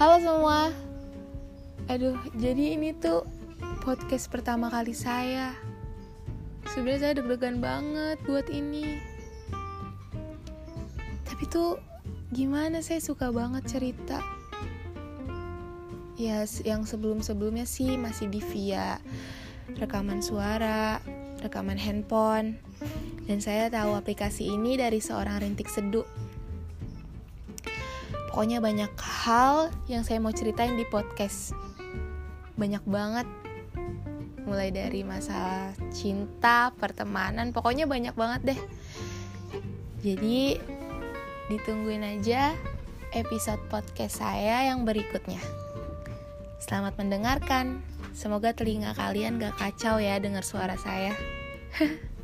Halo semua. Aduh, jadi ini tuh podcast pertama kali saya. Sebenarnya saya deg-degan banget buat ini. Tapi tuh gimana saya suka banget cerita. Ya, yang sebelum-sebelumnya sih masih di via rekaman suara, rekaman handphone. Dan saya tahu aplikasi ini dari seorang rintik seduh Pokoknya banyak hal yang saya mau ceritain di podcast. Banyak banget. Mulai dari masalah cinta, pertemanan, pokoknya banyak banget deh. Jadi ditungguin aja episode podcast saya yang berikutnya. Selamat mendengarkan. Semoga telinga kalian gak kacau ya dengar suara saya.